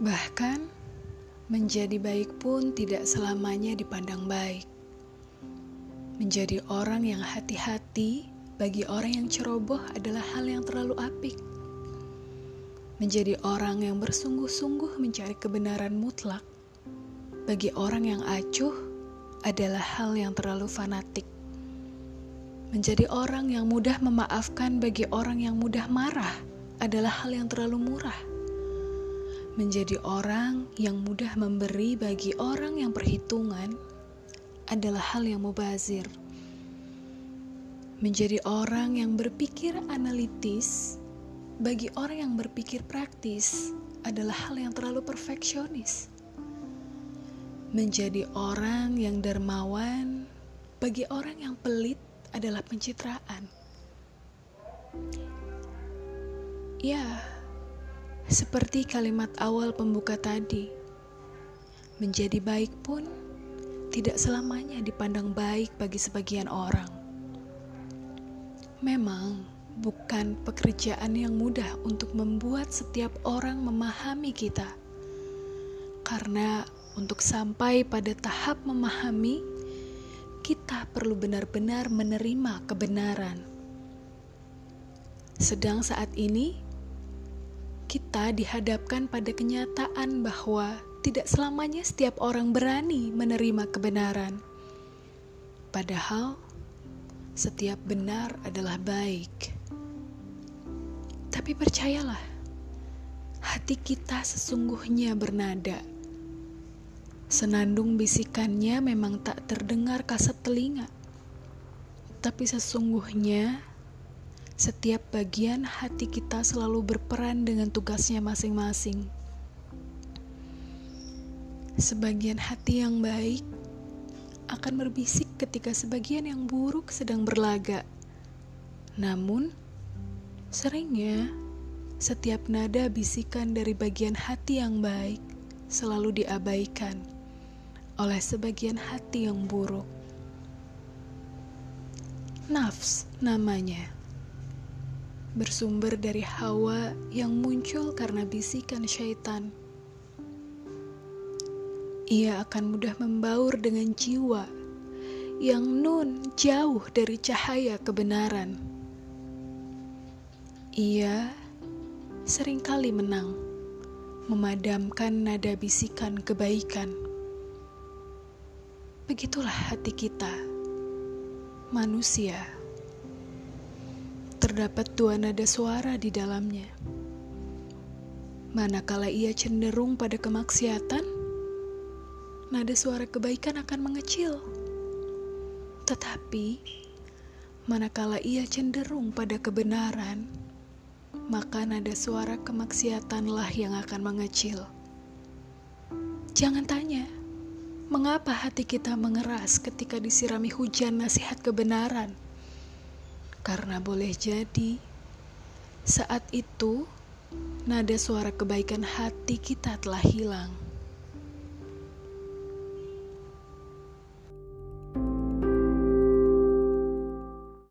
Bahkan, menjadi baik pun tidak selamanya dipandang baik. Menjadi orang yang hati-hati bagi orang yang ceroboh adalah hal yang terlalu apik. Menjadi orang yang bersungguh-sungguh mencari kebenaran mutlak bagi orang yang acuh adalah hal yang terlalu fanatik. Menjadi orang yang mudah memaafkan bagi orang yang mudah marah adalah hal yang terlalu murah. Menjadi orang yang mudah memberi bagi orang yang perhitungan adalah hal yang mubazir. Menjadi orang yang berpikir analitis bagi orang yang berpikir praktis adalah hal yang terlalu perfeksionis. Menjadi orang yang dermawan bagi orang yang pelit adalah pencitraan. Ya, seperti kalimat awal pembuka tadi, menjadi baik pun tidak selamanya dipandang baik bagi sebagian orang. Memang bukan pekerjaan yang mudah untuk membuat setiap orang memahami kita, karena untuk sampai pada tahap memahami, kita perlu benar-benar menerima kebenaran. Sedang saat ini, kita dihadapkan pada kenyataan bahwa tidak selamanya setiap orang berani menerima kebenaran. Padahal, setiap benar adalah baik. Tapi percayalah, hati kita sesungguhnya bernada. Senandung bisikannya memang tak terdengar kasat telinga, tapi sesungguhnya setiap bagian hati kita selalu berperan dengan tugasnya masing-masing. Sebagian hati yang baik akan berbisik ketika sebagian yang buruk sedang berlaga. Namun, seringnya setiap nada bisikan dari bagian hati yang baik selalu diabaikan oleh sebagian hati yang buruk. Nafs namanya bersumber dari hawa yang muncul karena bisikan syaitan. Ia akan mudah membaur dengan jiwa yang nun jauh dari cahaya kebenaran. Ia sering kali menang, memadamkan nada bisikan kebaikan. Begitulah hati kita, manusia terdapat dua nada suara di dalamnya. Manakala ia cenderung pada kemaksiatan, nada suara kebaikan akan mengecil. Tetapi, manakala ia cenderung pada kebenaran, maka nada suara kemaksiatanlah yang akan mengecil. Jangan tanya, mengapa hati kita mengeras ketika disirami hujan nasihat kebenaran? Karena boleh jadi saat itu nada suara kebaikan hati kita telah hilang.